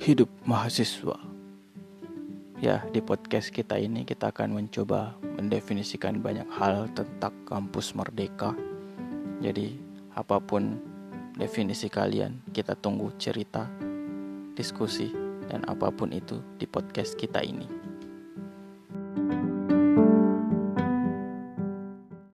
hidup mahasiswa. Ya, di podcast kita ini kita akan mencoba mendefinisikan banyak hal tentang kampus merdeka. Jadi, apa pun definisi kalian, kita tunggu cerita, diskusi, dan apa pun itu di podcast kita ini.